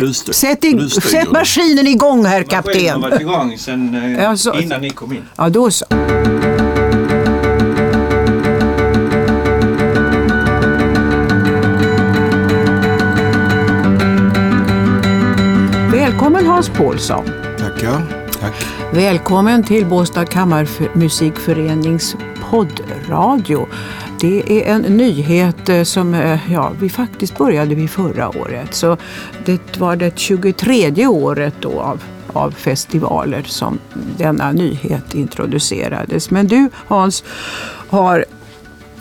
du, sätt, i, sätt maskinen igång herr Maskinen har kapten. varit igång sen eh, Ja, så- innan ni kom in. Ja, då så. Välkommen Hans Paulsson. Tackar. Tack. Välkommen till Båstad kammarmusikförenings poddradio. Det är en nyhet eh, som eh, ja, vi faktiskt började vid förra året. Så det var det 23 året då av, av festivaler som denna nyhet introducerades. Men du Hans har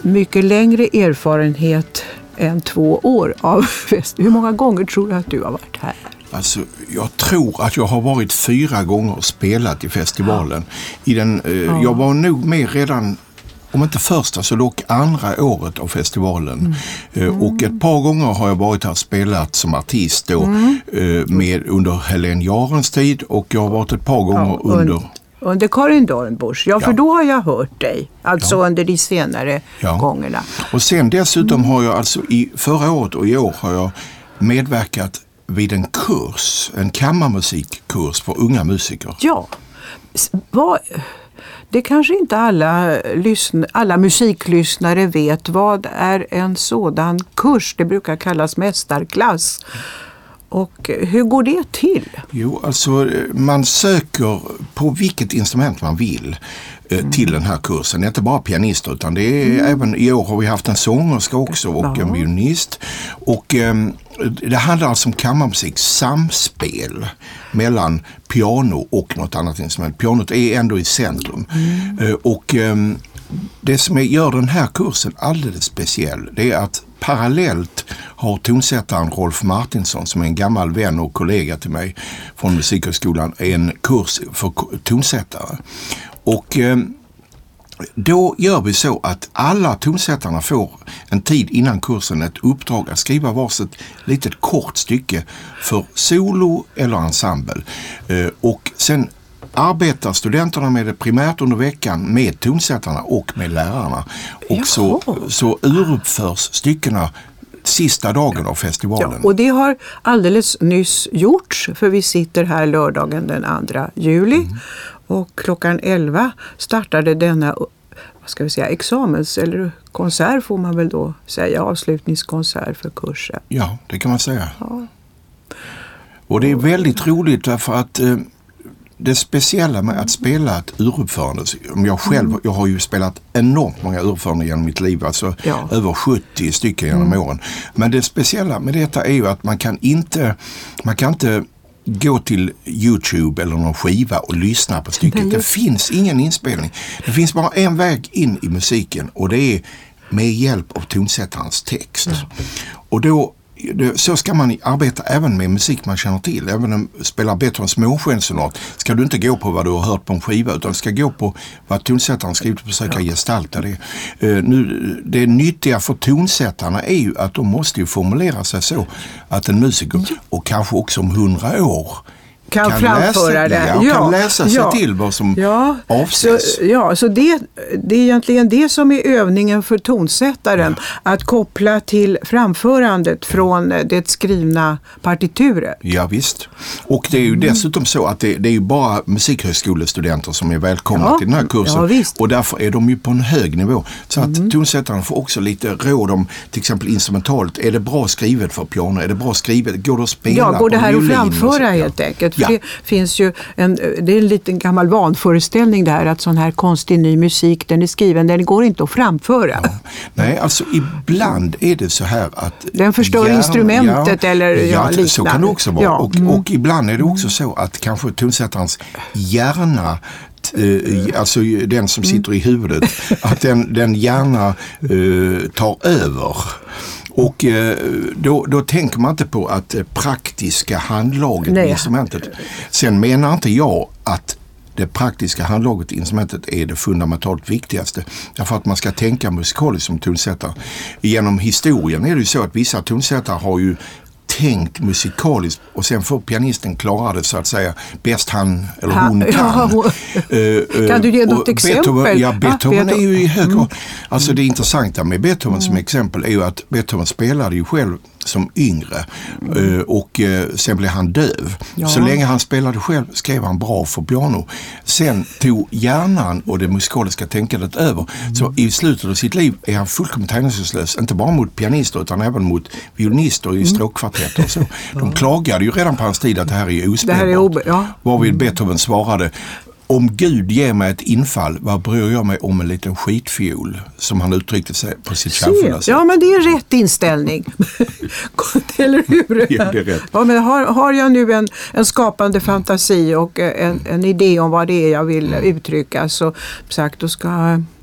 mycket längre erfarenhet än två år av fest. Hur många gånger tror du att du har varit här? Alltså, jag tror att jag har varit fyra gånger och spelat i festivalen. I den, eh, Jag var nog med redan, om inte första så dock andra året av festivalen. Eh, och ett par gånger har jag varit här och spelat som artist då, eh, med, under Helene Jarens tid och jag har varit ett par gånger Ja, und- under Under Karin Dornbusch, ja, för Ja. då har jag hört dig. Alltså under de senare Ja. gångerna. Och sen dessutom har jag alltså i förra året och i år har jag medverkat vid en kurs, en kammarmusikkurs för unga musiker. Ja, vad, det kanske inte alla, alla musiklyssnare vet. Vad är en sådan kurs? Det brukar kallas mästarklass. Och hur går det till? Jo, alltså man söker på vilket instrument man vill eh, till den här kursen. Det är inte bara pianister utan det är även i år har vi haft en sångerska också och en violinist. Och ehm, det handlar alltså om kammarmusik, samspel mellan piano och något annat instrument. Pianot är ändå i centrum. Eh, och ehm, det som gör den här kursen alldeles speciell det är att parallellt har tonsättaren Rolf Martinsson som är en gammal vän och kollega till mig från Musikhögskolan en kurs för tonsättare. Och eh, då gör vi så att alla tonsättarna får en tid innan kursen ett uppdrag att skriva varsitt litet kort stycke för solo eller ensemble. Eh, och sen arbetar studenterna med det primärt under veckan med tonsättarna och med lärarna. Och så, så uruppförs styckena sista dagen av Ja, festivalen. och det har alldeles nyss gjorts, för vi sitter här lördagen den 2 juli. Mm. Och klockan 11 startade denna vad ska vi säga, examens eller konsert får man väl då säga, avslutningskonsert för kursen. Ja, det kan man säga. Och det är väldigt roligt därför att eh, det speciella med att spela ett uruppförande, jag själv, jag har ju spelat enormt många uruppföranden genom mitt liv, alltså Ja. över 70 stycken genom åren. Men det speciella med detta är ju att man kan inte, man kan inte gå till Youtube eller någon skiva och lyssna på stycket. Det finns ingen inspelning. Det finns bara en väg in i musiken och det är med hjälp av tonsättarens text. Och då så ska man arbeta även med musik man känner till. Även om du spelar Beethovens månskensonat ska du inte gå på vad du har hört på en skiva utan ska gå på vad tonsättaren skrivit och försöka gestalta det. Eh, nu, det nyttiga för tonsättarna är ju att de måste ju formulera sig så att en musiker, och kanske också om hundra år, Kan, läsa, framföra det. Ja, kan läsa sig till vad som ja, avses. Så, ja, så det, det är egentligen det som är övningen för tonsättaren. Att koppla till framförandet från det skrivna partituret. Ja, visst. Och det är ju Mm. dessutom så att det, det är ju bara musikhögskolestudenter som är välkomna Ja, till den här kursen. ja, visst. och därför är de ju på en hög nivå. Så att Mm. tonsättaren får också lite råd om till exempel instrumentalt. Är det bra skrivet för piano? Är det bra skrivet? Går det att spela Ja, går det på här att framföra Ja. helt enkelt? Ja. det finns ju en, det är en liten gammal vanföreställning det här att sån här konstig ny musik, den är skriven, den går inte att framföra. Nej, alltså ibland är det så här att... Den förstör instrumentet eller, ja, så liknande. kan det också vara. Ja, Och, mm. och ibland är det också så att kanske tonsättarens hjärna eh, alltså den som sitter i huvudet, att den, den gärna eh, tar över. Och eh, då, då tänker man inte på att eh, praktiska handlaget Nej. i instrumentet. Sen menar inte jag att det praktiska handlaget i instrumentet är det fundamentalt viktigaste. Därför att man ska tänka musikaliskt som tonsättare. Genom historien är det ju så att vissa tonsättare har ju tänkt musikaliskt och sen får pianisten klara det så att säga bäst han eller Ha- hon kan. ja, hon- Eh, Kan du ge något exempel? Beethoven, ja, Ah, Beethoven är ju i hög Mm. Alltså det intressanta med Beethoven som exempel är ju att Beethoven spelade ju själv som yngre eh, och eh, sen blev han döv. Ja. Så länge han spelade själv skrev han bra för piano. Sen tog hjärnan och det musikaliska tänkandet över. Så i slutet av sitt liv är han fullkomligt hänsynslös. Inte bara mot pianister utan även mot violinister Mm. i stråkkvartetter och så. De klagade ju redan på hans tid att det här är Det ospelbart. här är obe- ja. Varvid Beethoven svarade om Gud ger mig ett infall, vad bryr jag mig om en liten skitfiol? Som han uttryckte sig på sitt kärnfulla sätt. Ja, men det är rätt inställning. Eller hur? Ja, det är rätt. Ja, men har, har jag nu en, en skapande fantasi och eh, en, en idé om vad det är jag vill uttrycka så sagt, då, ska,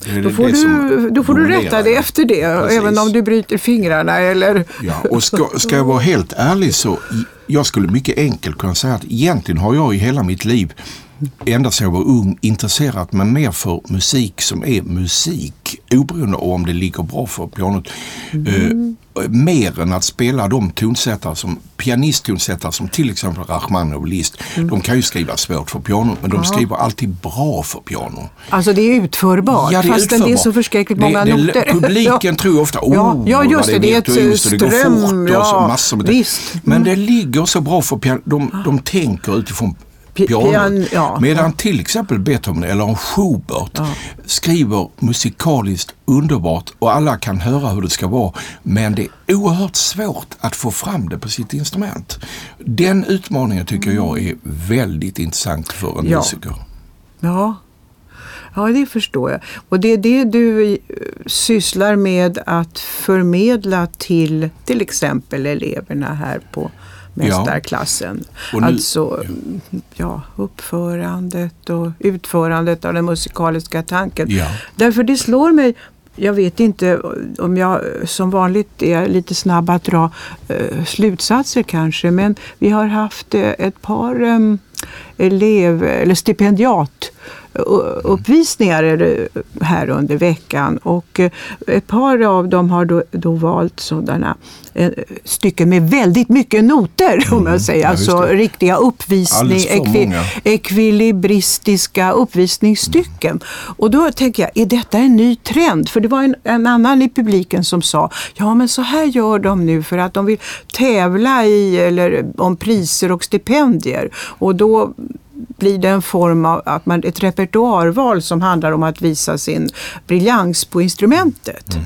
Mm. Då får, du, då får du rätta dig efter det. Precis. Även om du bryter fingrarna eller... Ja, och ska, ska jag vara helt ärlig så jag skulle mycket enkelt kunna säga att egentligen har jag i hela mitt liv ända sedan jag var ung intresserat mig mer för musik som är musik oberoende av om det ligger bra för pianot. Eh, mer än att spela de tonsättare som pianisttonsättare som till exempel Rachmaninoff och Liszt. De kan ju skriva svårt för piano men de skriver alltid bra för piano. Alltså det är utförbart Ja, det är fastän det är så förskräckligt Det- många det- noter. Publiken Ja. tror ofta, oh, Ja, ja, just det, det är ett och det går ström, fort och så ja, massor med visst. Mm. Men det ligger så bra för piano. De, de tänker utifrån pianot. pian- ja. Medan till exempel Beethoven eller en Schubert skriver musikaliskt underbart och alla kan höra hur det ska vara. Men det är oerhört svårt att få fram det på sitt instrument. Den utmaningen tycker jag är väldigt intressant för en Ja. musiker. Ja. ja, det förstår jag. Och det är det du eh, sysslar med att förmedla till till exempel eleverna här på mästarklassen. Och nu- alltså ja. uppförandet och utförandet av den musikaliska tanken. Ja. Därför det slår mig jag vet inte om jag som vanligt är lite snabb att dra eh, slutsatser kanske, men vi har haft eh, ett par eh, elev eller stipendiat uppvisningar eller, här under veckan och eh, ett par av dem har då, då valt sådana eh, stycken med väldigt mycket noter om jag säger. Mm. ja, just alltså riktiga uppvisning, ekvi, ekvilibristiska uppvisningsstycken. Och då tänker jag, är detta en ny trend? För det var en, en annan i publiken som sa, ja men så här gör de nu för att de vill tävla i eller om priser och stipendier. Och då blir det en form av att man, ett repertoarval som handlar om att visa sin briljans på instrumentet.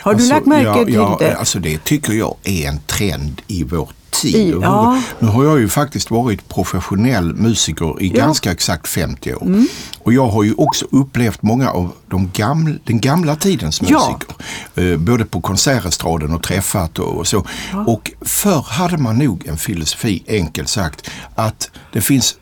Har du Alltså, lagt märke ja, till ja, det? Alltså det tycker jag är en trend i vår tid. I- ja. Nu har jag ju faktiskt varit professionell musiker i. Mm. ganska exakt 50 år. Och jag har ju också upplevt många av de gamla, den gamla tidens musiker. Eh, både på konsertestraden och träffat och, och så. Och förr hade man nog en filosofi, enkelt sagt, att det finns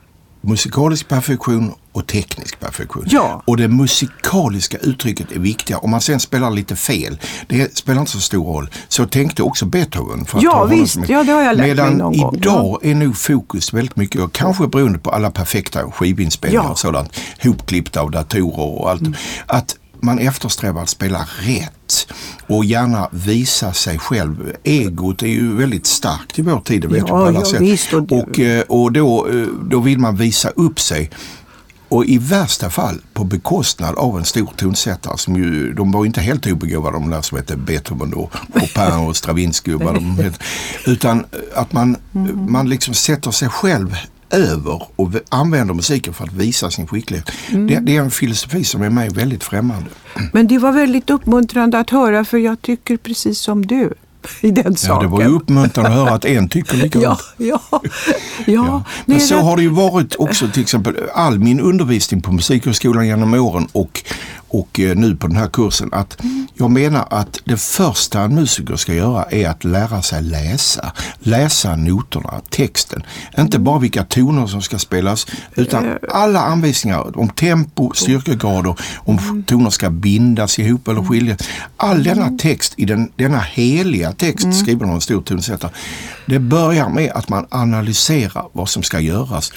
musikalisk perfektion och teknisk perfektion. Ja. Och det musikaliska uttrycket är viktiga. Om man sen spelar lite fel, det spelar inte så stor roll. Så tänkte också Beethoven. För att Ja, visst. som- Ja, det har jag lärt mig Medan någon gång. idag är nog fokus väldigt mycket, och kanske beroende på alla perfekta skivinspelningar Ja. Mm. och sådant, hopklippta av datorer och allt, att man eftersträvar att spela rätt och gärna visa sig själv. Egot är ju väldigt starkt i vår tid, det vet Ja, på alla ja, sätt. visst, och och eh, och då, eh, då vill man visa upp sig. Och i värsta fall på bekostnad av en stor tonsättare som ju, de var inte helt obegåvade de där som hette Beethoven och Chopin och Stravinsky och vad de hette. Utan att man, Mm. man liksom sätter sig själv över och använder musiken för att visa sin skicklighet. Mm. Det, det är en filosofi som är mig väldigt främmande. Men det var väldigt uppmuntrande att höra för jag tycker precis som du i den Ja, saken. det var ju uppmuntrande att höra att en tycker likadant. Ja, ja, ja. Ja. Men så det- har det ju varit också till exempel all min undervisning på Musikhögskolan genom åren och, och eh, nu på den här kursen. Att jag menar att det första en musiker ska göra är att lära sig läsa. Läsa noterna, texten. Inte bara vilka toner som ska spelas utan alla anvisningar om tempo, styrkegrader, om toner ska bindas ihop eller skiljas. All denna text i den, denna heliga text skriven av en stor tonsättare. Det börjar med att man analyserar vad som ska göras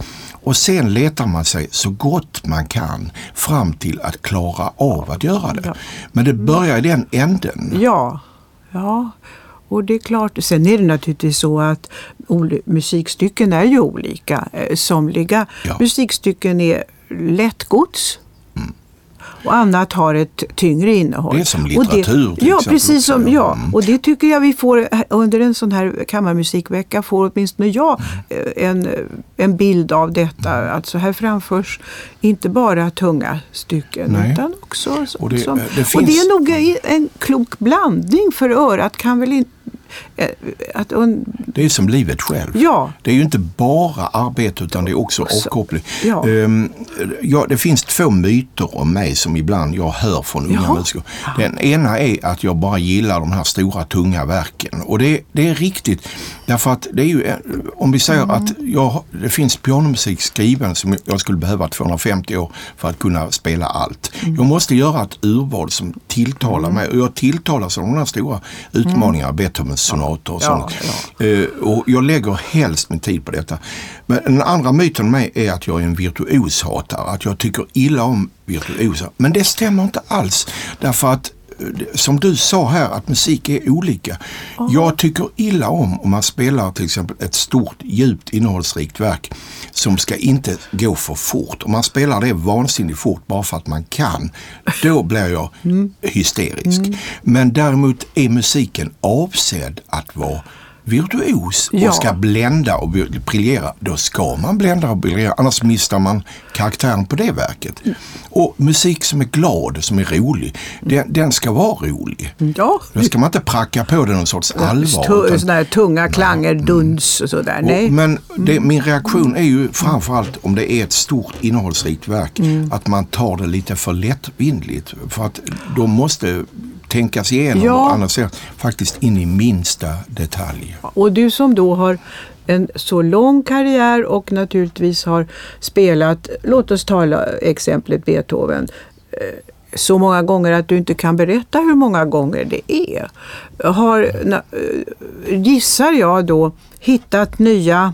och sen letar man sig så gott man kan fram till att klara av att göra det. Men det börjar i den änden. Ja, ja. Och det är klart, sen är det naturligtvis så att musikstycken är ju olika. Eh, somliga ja. musikstycken är lättgods och annat har ett tyngre innehåll. Det är som litteratur det, Ja, precis som, ja. Mm. Och det tycker jag vi får under en sån här kammarmusikvecka får åtminstone jag mm. en, en bild av detta. Mm. Alltså här framförs inte bara tunga stycken Nej. utan också och det, det finns... och det är nog en klok blandning för örat kan väl inte Eh, att det är som livet själv. Ja. Det är ju inte bara arbete utan det är också, också. avkoppling. Ja. Um, ja, det finns två myter om mig som ibland jag hör från unga Jaha. musiker. Den ena är att jag bara gillar de här stora tunga verken. Och det, det är riktigt. Därför att det är ju, om vi säger mm. att jag, det finns pianomusik skriven som jag skulle behöva 250 år för att kunna spela allt. Mm. Jag måste göra ett urval som tilltalar mm. mig och jag tilltalas av de här stora utmaningarna, mm. Sonater och sånt. Uh, och jag lägger helst min tid på detta. Men den andra myten med mig är att jag är en virtuoshatare, att jag tycker illa om virtuoser. Men det stämmer inte alls. Därför att som du sa här att musik är olika. Oh. Jag tycker illa om om man spelar till exempel ett stort, djupt, innehållsrikt verk som ska inte gå för fort. Om man spelar det vansinnigt fort bara för att man kan, då blir jag mm. hysterisk. Mm. Men däremot är musiken avsedd att vara virtuos och ja. ska blända och briljera, då ska man blända och briljera. Annars missar man karaktären på det verket. Mm. Och musik som är glad, som är rolig, den, den ska vara rolig. Ja. Då ska man inte pracka på den någon sorts allvar. Sådana här tunga klanger, mm. duns och sådär. Nej. Och, men det, min reaktion är ju framförallt om det är ett stort innehållsrikt verk, mm. att man tar det lite för lättvindligt. För att då måste tänkas igenom ja. och analyseras faktiskt in i minsta detalj. Och du som då har en så lång karriär och naturligtvis har spelat, låt oss tala exemplet Beethoven, eh, så många gånger att du inte kan berätta hur många gånger det är. Har, eh, gissar jag då, hittat nya,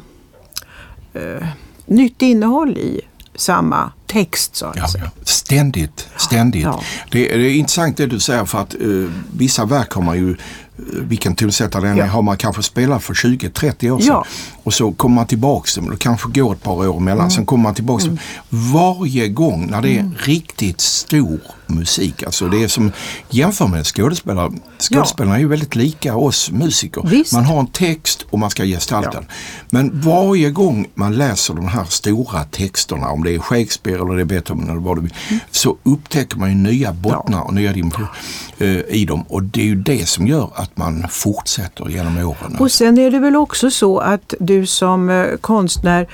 eh, nytt innehåll i samma text så att ja, säga. Ständigt, ständigt. Ja. Det, är, det, är intressant det du säger för att uh, vissa verk har man ju vilken tonsättare den ja. har man kanske spelat för 20-30 år sedan. Ja. Och så kommer man tillbaks, det kanske går ett par år emellan, mm. sen kommer man tillbaks. Mm. Varje gång när det är mm. riktigt stor musik, alltså det är som jämför med skådespelare. Skådespelarna ja. är ju väldigt lika oss musiker. Visst. Man har en text och man ska gestalta den. Men varje gång man läser de här stora texterna, om det är Shakespeare eller det är Beethoven eller vad det vill, mm. så upptäcker man ju nya bottnar och nya dimensioner uh, i dem. Och det är ju det som gör att man fortsätter genom åren. Och sen är det väl också så att du som eh, konstnär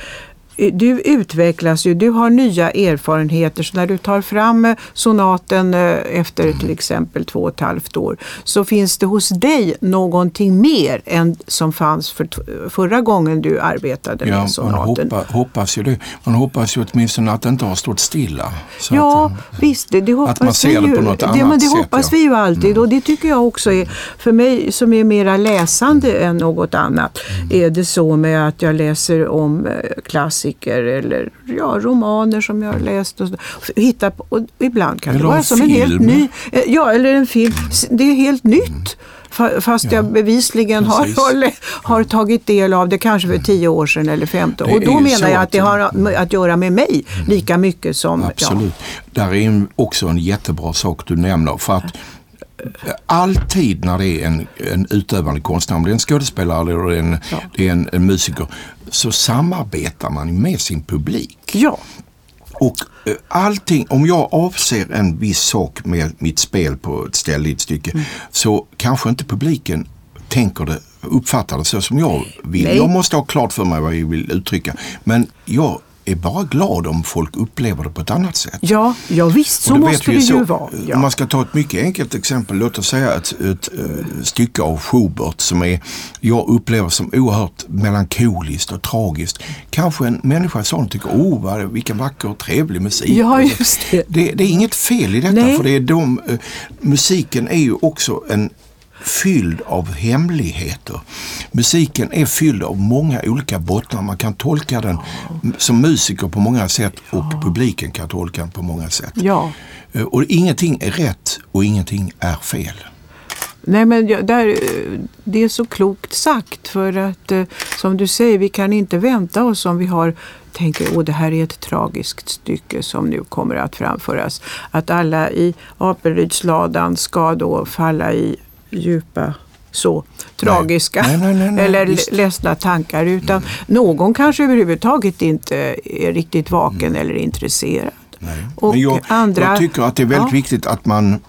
du utvecklas ju, du har nya erfarenheter. Så när du tar fram eh, sonaten eh, efter mm. till exempel två och ett halvt år så finns det hos dig någonting mer än som fanns för förra gången du arbetade ja, med sonaten. Man hoppa, hoppas ju det. Man hoppas ju åtminstone att det inte har stått stilla. ja, att, eh, visst. Det, det hoppas att man ser det på något annat det, men det sätt. hoppas ja. vi ju alltid mm. och det tycker jag också är, för mig som är mera läsande än något annat, mm. är det så med att jag läser om klassiker klassiker eller ja, romaner som jag har läst. Och, hitta på, och ibland kan eller det vara som en helt ny, eh, ja eller en film. Det är helt nytt. Fast ja, jag bevisligen har, har, tagit del av det kanske för 10 år sedan eller 15 Och då menar jag att det har att göra med mig lika mycket som... Absolut. Ja. Där är också en jättebra sak du nämner. För att alltid när det är en, en utövande konstnär, om det är en skådespelare eller en, ja. det är en, en, musiker, så samarbetar man med sin publik. Ja. Och eh, allting, om jag avser en viss sak med mitt spel på ett ställe i ett stycke mm. så kanske inte publiken tänker det, uppfattar det så som jag vill. Nej. Jag måste ha klart för mig vad jag vill uttrycka. Men jag är bara glad om folk upplever det på ett annat sätt. Ja, ja visst så måste det så, ju vara. Ja. Om man ska ta ett mycket enkelt exempel, låt oss säga ett, ett, ett eh, stycke av Schubert som är, jag upplever som oerhört melankoliskt och tragiskt. Kanske en människa sån tycker, oh vad, vilken vacker och trevlig musik. Ja, just det. Det, det är inget fel i detta, Nej. för det är de, uh, musiken är ju också en fylld av hemligheter. Musiken är fylld av många olika bottnar. Man kan tolka den som musiker på många sätt och publiken kan tolka den på många sätt. Ja. Eh, och ingenting är rätt och ingenting är fel. Nej, men där, det är så klokt sagt för att eh, som du säger, vi kan inte vänta oss om vi har tänker att det här är ett tragiskt stycke som nu kommer att framföras. Att alla i Apelrydsladan ska då falla i djupa så tragiska Nej, nej, nej, eller visst. ledsna tankar utan någon kanske överhuvudtaget inte är riktigt vaken eller intresserad. Och Men jag, andra- jag tycker att det är väldigt Ja. viktigt att man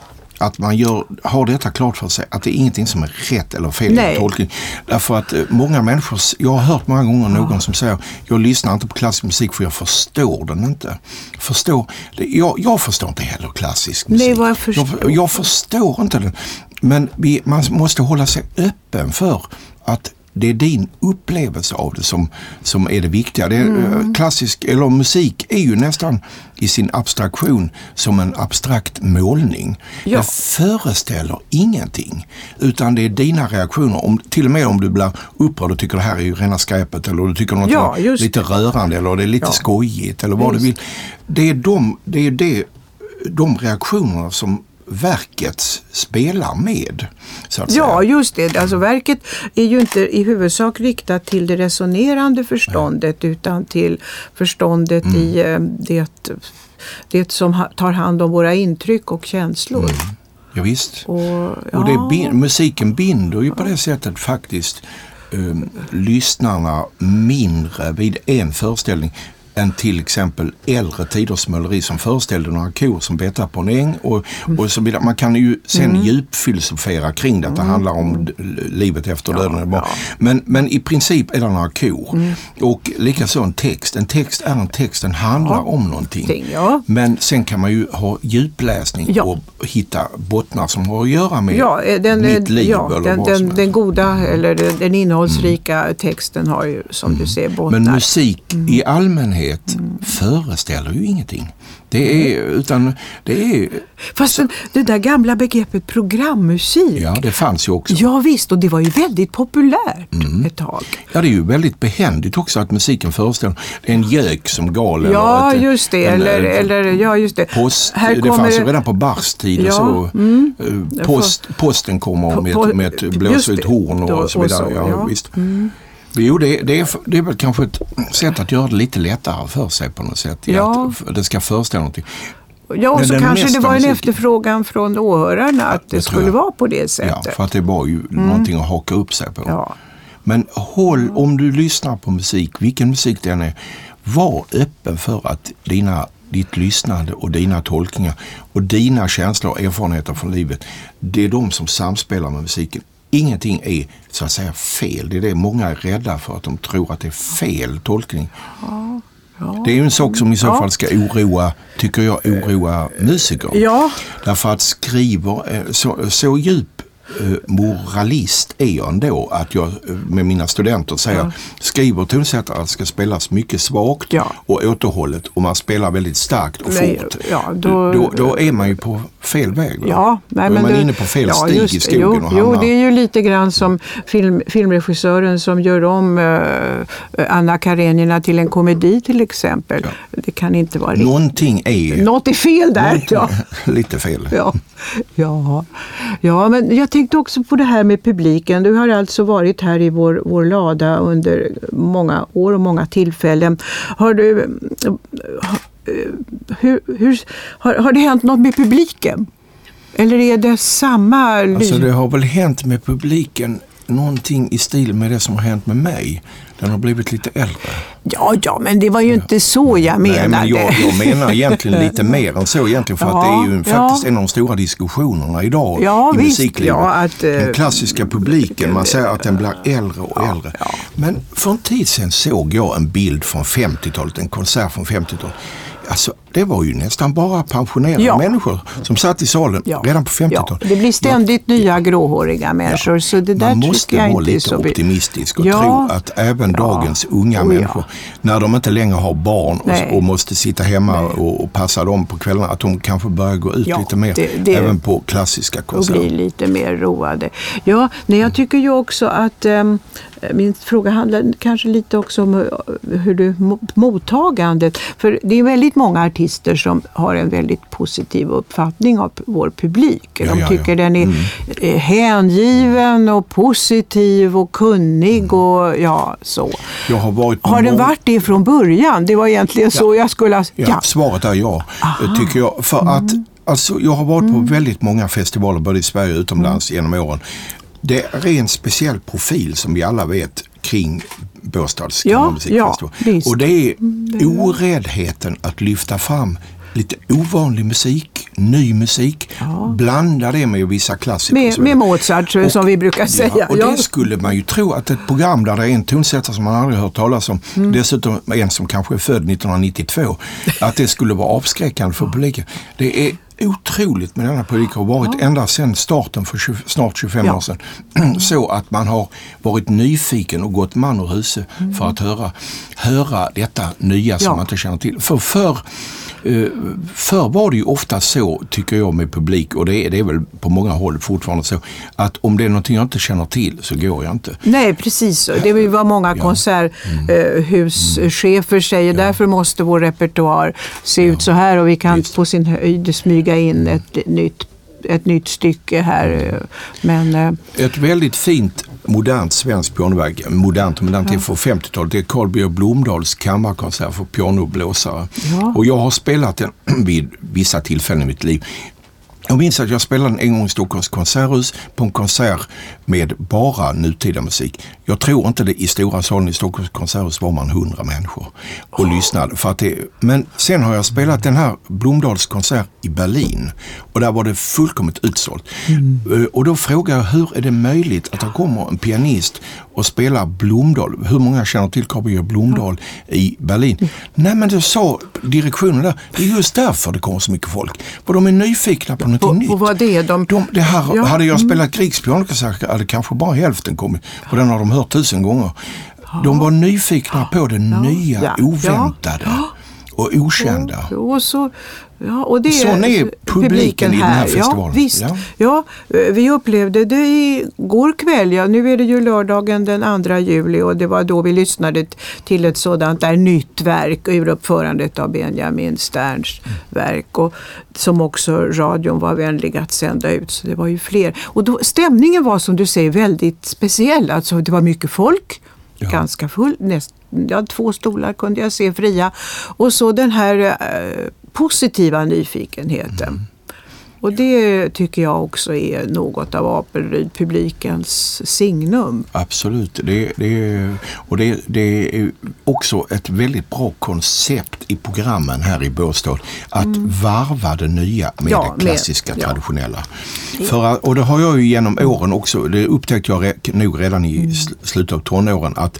att man gör, har detta klart för sig, att det är ingenting som är rätt eller fel Nej. i tolkning. Därför att eh, många människor, jag har hört många gånger någon som säger, jag lyssnar inte på klassisk musik för jag förstår den inte. Förstår, jag, jag förstår inte heller klassisk musik. Nej, vad jag förstår. Jag, jag förstår inte den. Men vi, man måste hålla sig öppen för att det är din upplevelse av det som, som är det viktiga. Det är, Mm. eh, Klassisk, eller musik är ju nästan i sin abstraktion som en abstrakt målning. Ja. Det föreställer ingenting. Utan det är dina reaktioner. Om, till och med om du blir upprörd och tycker det här är ju rena skräpet eller du tycker något Ja, är just lite rörande eller det är lite Ja. skojigt eller vad du vill. Det är de, det är det, de reaktionerna som verket spelar med. Ja, just det. Alltså verket är ju inte i huvudsak riktat till det resonerande förståndet utan till förståndet Mm. i eh, det, det som tar hand om våra intryck och känslor. Ja, visst. Och, ja, Och det musiken binder ju på det sättet faktiskt um, lyssnarna mindre vid en föreställning än till exempel äldre tiders måleri som föreställde några kor som betade på en äng. Och, och så vidare. Man kan ju sen Mm. djupfilosofera kring det, att det handlar om d- livet efter döden. Men, men i princip är det några kor. Mm. Och likaså en text. En text är en text, den handlar Ja. om någonting. Ting, ja. Men sen kan man ju ha djupläsning Ja. och hitta bottnar som har att göra med Ja, eh, den, mitt liv ja, eller den, den, den goda eller den, den innehållsrika texten har ju som du ser bottnar. Men musik Mm. i allmänhet föreställer ju ingenting. Det är, utan det är, Fast den, det där gamla begreppet programmusik. ja det fanns ju också. Ja visst, och det var ju väldigt populärt Mm. ett tag. Ja, det är ju väldigt behändigt också att musiken föreställer. Det är en gök som gal. Ja, eller ett, just det. en, eller, eller, ja, just det. Post, Här det kommer fanns ju redan på Bachs tid och Ja, så. mm. Eh, Post, posten kommer med, med ett det. horn Då- och så och vidare. så, ja, ja. Mm. Jo, det, det, är, det är väl kanske ett sätt att göra det lite lättare för sig på något sätt. Ja. Att det ska föreställa någonting. Ja, och så kanske det var en musiken- efterfrågan från åhörarna att det, det skulle vara på det Ja, sättet. för att det var ju någonting att haka upp sig på. Ja. Men håll, om du lyssnar på musik, vilken musik det än är, var öppen för att dina, ditt lyssnande och dina tolkningar och dina känslor och erfarenheter från livet, det är de som samspelar med musiken. Ingenting är så att säga fel. Det är det många är rädda för, att de tror att det är fel tolkning. Det är ju en sak som i så Ja. fall ska oroa, tycker jag, oroa musiker. Ja. Därför att skriver, eh, så, så djup eh, moralist är jag ändå att jag eh, med mina studenter säger skriver tonsättare ska spelas mycket svagt Ja. och återhållet och man spelar väldigt starkt och Nej, fort. ja, då- då, då är man ju på fel väg. va? Ja, nej, då är man det- inne på fel ja, stig just i skogen jo, och jo, det är ju lite grann som film, filmregissören som gör om eh, Anna Karenina till en komedi till exempel. Det kan inte vara riktigt. Någonting är Något är fel där. Ja. lite fel. Ja, ja. ja, men jag tänkte också på det här med publiken. Du har alltså varit här i vår, vår lada under många år och många tillfällen. Har, du, eh, hur, hur, har, har det hänt något med publiken? Eller är det samma... Alltså det har väl hänt med publiken någonting i stil med det som har hänt med mig. Den har blivit lite äldre. Ja, ja, men det var ju inte så jag menade. Nej, men jag, jag menar egentligen lite mer än så egentligen. För att det är ju Ja, ja. faktiskt en av de stora diskussionerna idag Ja, i visst, musiklivet. ja, att, eh, den klassiska publiken, man säger att den blir äldre och äldre. Men för en tid sedan såg jag en bild från 50-talet, en konsert från 50-talet. Alltså, det var ju nästan bara pensionerade Ja. människor som satt i salen Ja. redan på 50-talet. Ja, det blir ständigt nya gråhåriga människor. Så det där Man måste jag vara lite så... optimistisk och tro att även dagens unga Oh, människor, när de inte längre har barn och, och måste sitta hemma och, och passa dem på kvällarna, att de kanske börjar gå ut lite mer, det- det- även på klassiska och konserter. bli lite mer roade. Ja, nej, jag tycker ju också att ehm, min fråga handlar kanske lite också om eh, hur du, mo- mottagandet. För det är väldigt många artister som har en väldigt positiv uppfattning av vår publik. De Ja, ja, tycker ja. den är eh, hängiven och positiv och kunnig och ja, så. Har den varit det från början? Det var egentligen så jag skulle ha... Ja, Svaret är ja, tycker jag. För att alltså, jag har varit på väldigt många festivaler både i Sverige och utomlands genom åren. Det är en speciell profil som vi alla vet kring Båstads Ja, ja, och det är oräddheten att lyfta fram lite ovanlig musik, ny musik, blanda det med vissa klassiker. Med, med Mozart Och- som vi brukar säga. Ja, och Ja. det skulle man ju tro att ett program där det är en tonsättare som man aldrig hört talas om, Mm. dessutom en som kanske är född 1992, att det skulle vara avskräckande för publiken. Det är otroligt med denna publik har varit ända sedan starten för 20, snart 25 Ja. år sedan. Så att man har varit nyfiken och gått man ur huset för att höra, höra detta nya som Ja. man inte känner till. För förr Förr var det ju ofta så, tycker jag, med publik och det är, det är väl på många håll fortfarande så, att om det är någonting jag inte känner till så går jag inte. Nej, precis. Det är vad många konserthuschefer säger. Därför måste vår repertoar se ut så här och vi kan på sin höjd smyga in ett nytt, ett nytt stycke här. Men eh, Ett väldigt fint modernt svenskt pianoverk, modernt och modernt, det är från 50-talet. Det är Carl B Blomdahls kammarkonsert för piano och blåsare. Ja. Och jag har spelat den vid vissa tillfällen i mitt liv. Jag minns att jag spelade en gång i Stockholms konserthus på en konsert med bara nutida musik. Jag tror inte det i stora salen i Stockholms konserthus var man hundra människor och lyssnade. För att det, men sen har jag spelat den här Blomdahls konsert i Berlin och där var det fullkomligt utsålt. Eh, Och då frågar jag hur är det möjligt att det kommer en pianist och spelar Blomdahl. Hur många känner till Carl Blomdahl i Berlin? Nej men det sa direktionen där, det är just därför det kommer så mycket folk. För de är nyfikna på något och, nytt. och vad det är de... De, det här, Ja, Hade jag spelat Grigspianokonsert hade kanske bara hälften kommit. Och den har de hört tusen gånger. De var nyfikna på det nya, ja, oväntade och okända. Och så, ja, och det Sån är publiken i den här festivalen. Ja, visst. Ja. Ja. eh, vi upplevde det igår kväll. Ja, nu är det ju lördagen den 2 juli och det var då vi lyssnade till ett sådant där nytt verk ur uppförandet av Benjamin Sterns Mm. verk. Och, som också radion var vänlig att sända ut. Så det var ju fler. Och då, stämningen var som du säger väldigt speciell. Alltså, det var mycket folk. Ja. Ganska full, näst, ja, två stolar kunde jag se fria. Och så den här eh, positiva nyfikenheten. Mm. Och det tycker jag också är något av Apelryd-publikens signum. Absolut. Det, det, och det, det är också ett väldigt bra koncept i programmen här i Båstad. Att varva det nya med Mm. Ja, det med- klassiska, ja. traditionella. För, att- och det har jag ju genom åren också, det upptäckte jag nog redan i Mm. sl- slutet av tonåren, att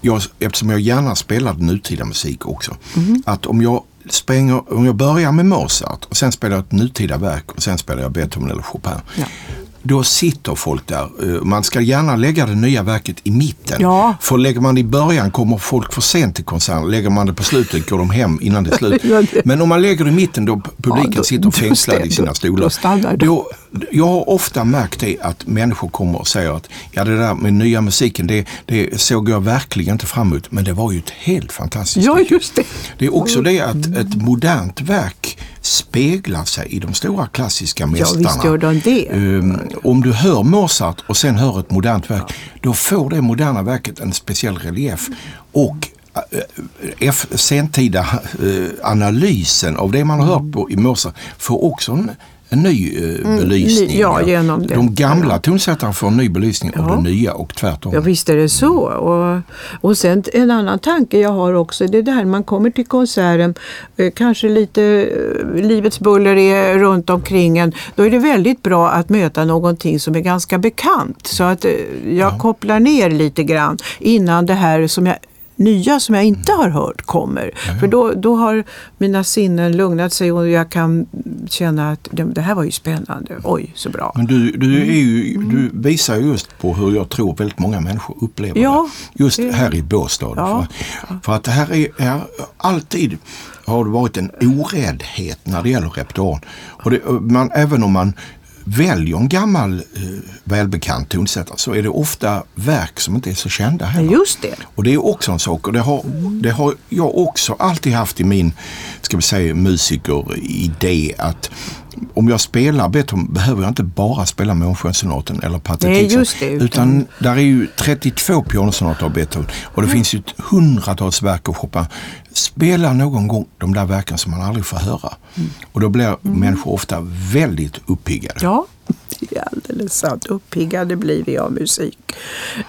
jag, eftersom jag gärna spelade nutida musik också, Mm. att om jag springer, om jag börjar med Mozart och sen spelar jag ett nutida verk och sen spelar jag Beethoven eller Chopin. Ja. Då sitter folk där. Eh, Man ska gärna lägga det nya verket i mitten. Ja. För lägger man det i början kommer folk för sent till konserten. Lägger man det på slutet går de hem innan det är slut. Men om man lägger det i mitten då publiken Ja, då- sitter fängslad i sina stolar. då. Då, jag har ofta märkt det att människor kommer och säger att ja, det där med nya musiken det, det såg jag verkligen inte fram emot. Men det var ju ett helt fantastiskt Ja, just det. Det är också det att ett modernt verk speglar sig i de stora klassiska mästarna. visst gör de det. Ehm, om du hör Mozart och sen hör ett modernt verk, då får det moderna verket en speciell relief. Och eh, sentida eh, analysen av det man har hört på i Mozart får också en, en ny eh, belysning. ny- ja, genom det. De gamla tonsättarna får en ny belysning Ja. det nya och tvärtom. Ja, visst är det så. Och, och sen en annan tanke jag har också, det är det här man kommer till konserten, eh, kanske lite eh, livets buller är runt omkring en. Då är det väldigt bra att möta någonting som är ganska bekant. Så att eh, jag kopplar ner lite grann innan det här som jag nya som jag inte har hört kommer. För då, då har mina sinnen lugnat sig och jag kan känna att det, det här var ju spännande. Oj, så bra. Men du, du, är ju, Mm. du visar ju just på hur jag tror väldigt många människor upplever Ja, det. Just det- här i Båstad. Ja. För, för att här är här, alltid har det varit en oräddhet när det gäller repertoaren. Och det, man, även om man väljer en gammal eh, välbekant tonsättare så är det ofta verk som inte är så kända heller. Just det. Och det är också en sak och det har, det har jag också alltid haft i min ska vi säga, musikeridé att om jag spelar Beethoven behöver jag inte bara spela Månskenssonaten eller Patetik. utan... utan där är ju 32 pianosonater av Beethoven och det mm. finns ju hundratals verk att shoppa. Spela någon gång de där verken som man aldrig får höra. Mm. Och då blir mm. människor ofta väldigt uppiggade. Ja, det är alldeles sant. Uppiggade blir vi av musik.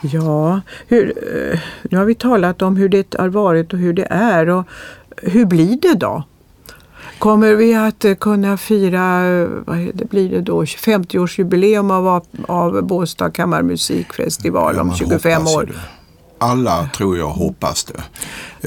Ja, hur, eh, nu har vi talat om hur det har varit och hur det är. Och hur blir det då? Kommer vi att eh, kunna fira, eh, vad det blir det då, 50-årsjubileum av, av Båstad kammarmusikfestival om 25 år? Det. Alla tror jag hoppas det.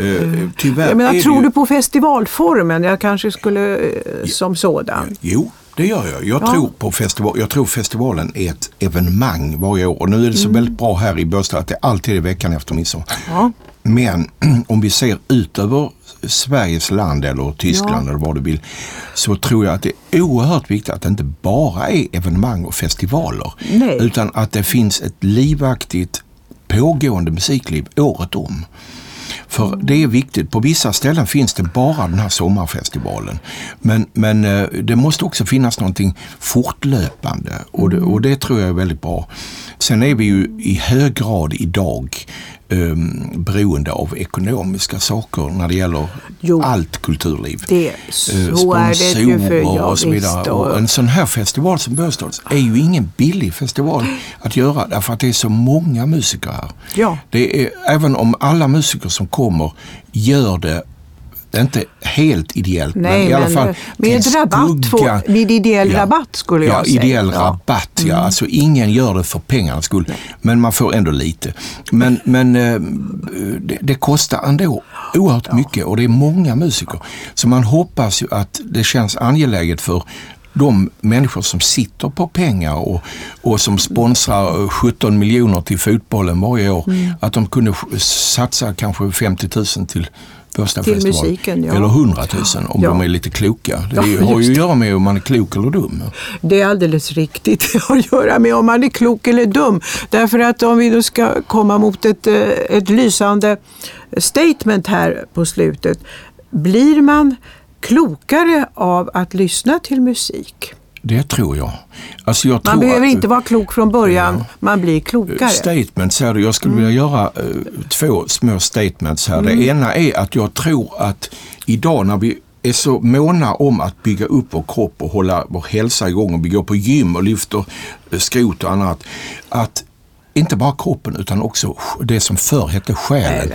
Uh, tyvärr jag menar, tror ju... du på festivalformen? Jag kanske skulle som sådan. Jo, det gör jag. Jag, ja. tror på festival, jag tror festivalen är ett evenemang varje år. Och nu är det så mm. väldigt bra här i Båstad att det alltid är veckan efter midsommar. Ja. Men om vi ser ut över Sveriges land eller Tyskland ja. eller vad du vill så tror jag att det är oerhört viktigt att det inte bara är evenemang och festivaler Nej. utan att det finns ett livaktigt pågående musikliv året om. För det är viktigt. På vissa ställen finns det bara den här sommarfestivalen. Men, men eh, det måste också finnas någonting fortlöpande och det, och det tror jag är väldigt bra. Sen är vi ju i hög grad idag um, beroende av ekonomiska saker när det gäller jo, allt kulturliv. Det, så ju för jag och så vidare. Och... en sån här festival som Båstads är ju ingen billig festival att göra därför att det är så många musiker här. Ja. Det är, även om alla musiker som kommer gör det inte helt ideellt, Nej, men i alla fall med, rabatt få, med ideell ja, rabatt skulle jag ja, säga. Ideell ja. rabatt, ja. Mm. Alltså ingen gör det för pengarnas skull, Nej. men man får ändå lite. Men, men eh, det, det, kostar ändå oerhört ja. mycket och det är många musiker. Så man hoppas ju att det känns angeläget för de människor som sitter på pengar och, och som sponsrar 17 miljoner till fotbollen varje år, mm. att de kunde satsa kanske 50 000 till Första till festival. musiken. Ja. Eller hundratusen om ja. de är lite kloka. Det ja, har ju att göra med om man är klok eller dum. Det är alldeles riktigt. Det har att göra med om man är klok eller dum. Därför att om vi då ska komma mot ett, eh, ett lysande statement här på slutet. Blir man klokare av att lyssna till musik? Det tror jag. Alltså jag man tror behöver att, inte vara klok från början, ja, man blir klokare. Statements här, jag skulle mm. vilja göra uh, två små statements här. Mm. Det ena är att jag tror att idag när vi är så måna om att bygga upp vår kropp och hålla vår hälsa igång och vi går på gym och lyfter eh, skrot och annat. Att inte bara kroppen utan också det som förr hette själen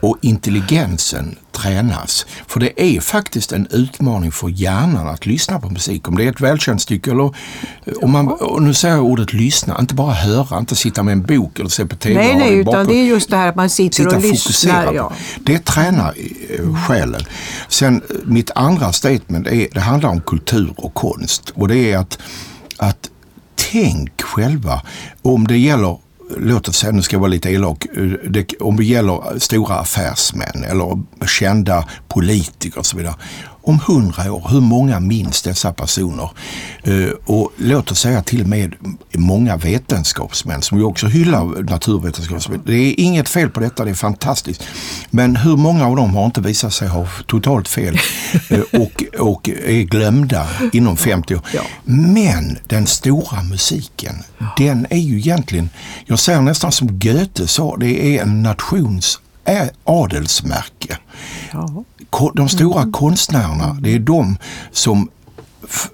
och intelligensen tränas. För det är faktiskt en utmaning för hjärnan att lyssna på musik. Om det är ett välkänt stycke eller om man, och nu säger jag ordet lyssna, inte bara höra, inte sitta med en bok eller se på TV. Nej, nej, utan det är just det här att man sitter och lyssnar. Ja. Det tränar eh, själen. Sen eh, mitt andra statement är, det handlar om kultur och konst och det är att, att tänk själva om det gäller låt oss säga, nu ska jag vara lite elak, eh, det, om det gäller stora affärsmän eller kända politiker och så vidare om hundra år, hur många minns dessa personer? Uh, och låt oss säga till och med många vetenskapsmän som ju också hyllar naturvetenskapsmän. Det är inget fel på detta, det är fantastiskt. Men hur många av dem har inte visat sig ha totalt fel uh, och, och är glömda inom 50 år. Men den stora musiken, den är ju egentligen, jag säger nästan som Goethe sa, det är en nations adelsmärke. Ja. De stora mm. konstnärerna, det är de som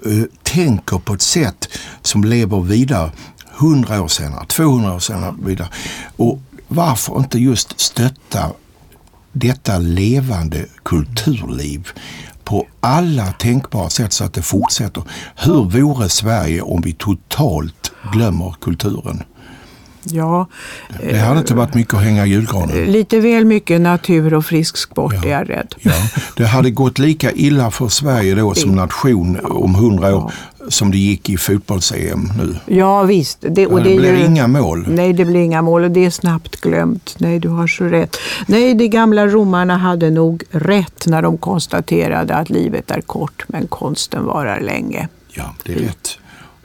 uh, tänker på ett sätt som lever vidare 100 år senare, 200 år senare vidare. Och varför inte just stötta detta levande kulturliv på alla tänkbara sätt så att det fortsätter. Hur vore Sverige om vi totalt glömmer kulturen? Ja, det hade inte varit mycket att hänga julgranen. Lite väl mycket natur och frisk sport ja. är jag rädd. Ja. Det hade gått lika illa för Sverige då som nation om hundra år som det gick i fotbolls-EM nu. Ja visst. Det, och det, det blir ju, inga mål. Nej, det blir inga mål och det är snabbt glömt. Nej, du har så rätt. Nej, de gamla romarna hade nog rätt när de konstaterade att livet är kort men konsten varar länge. Ja, det är rätt.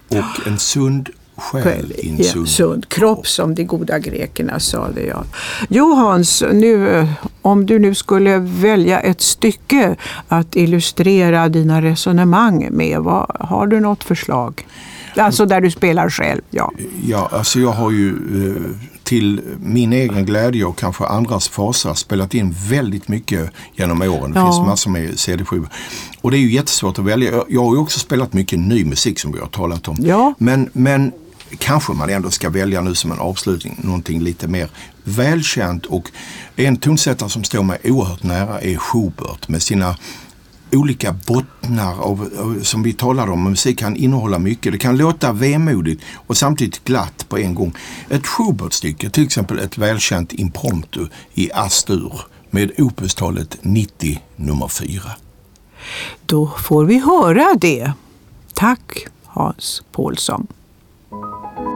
och en sund själ i en ja, kropp som de goda grekerna sade. Ja. Jo Hans, nu, om du nu skulle välja ett stycke att illustrera dina resonemang med, vad, har du något förslag? Alltså där du spelar själv, ja. Ja, alltså jag har ju eh, till min egen glädje och kanske andras fasa spelat in väldigt mycket genom åren. Det Ja. finns massor med CD-skivor. Och det är ju jättesvårt att välja. Jag- Jag har ju också spelat mycket ny musik som vi har talat om. Ja. Men, men kanske man ändå ska välja nu som en avslutning någonting lite mer välkänt och en tonsättare som står mig oerhört nära är Schubert med sina olika bottnar av, som vi talade om. Musik kan innehålla mycket. Det kan låta vemodigt och samtidigt glatt på en gång. Ett Schubert-stycke, till exempel ett välkänt impromptu i Astur med opustalet 90 nummer 4. Då får vi höra det. Tack Hans Paulsson. you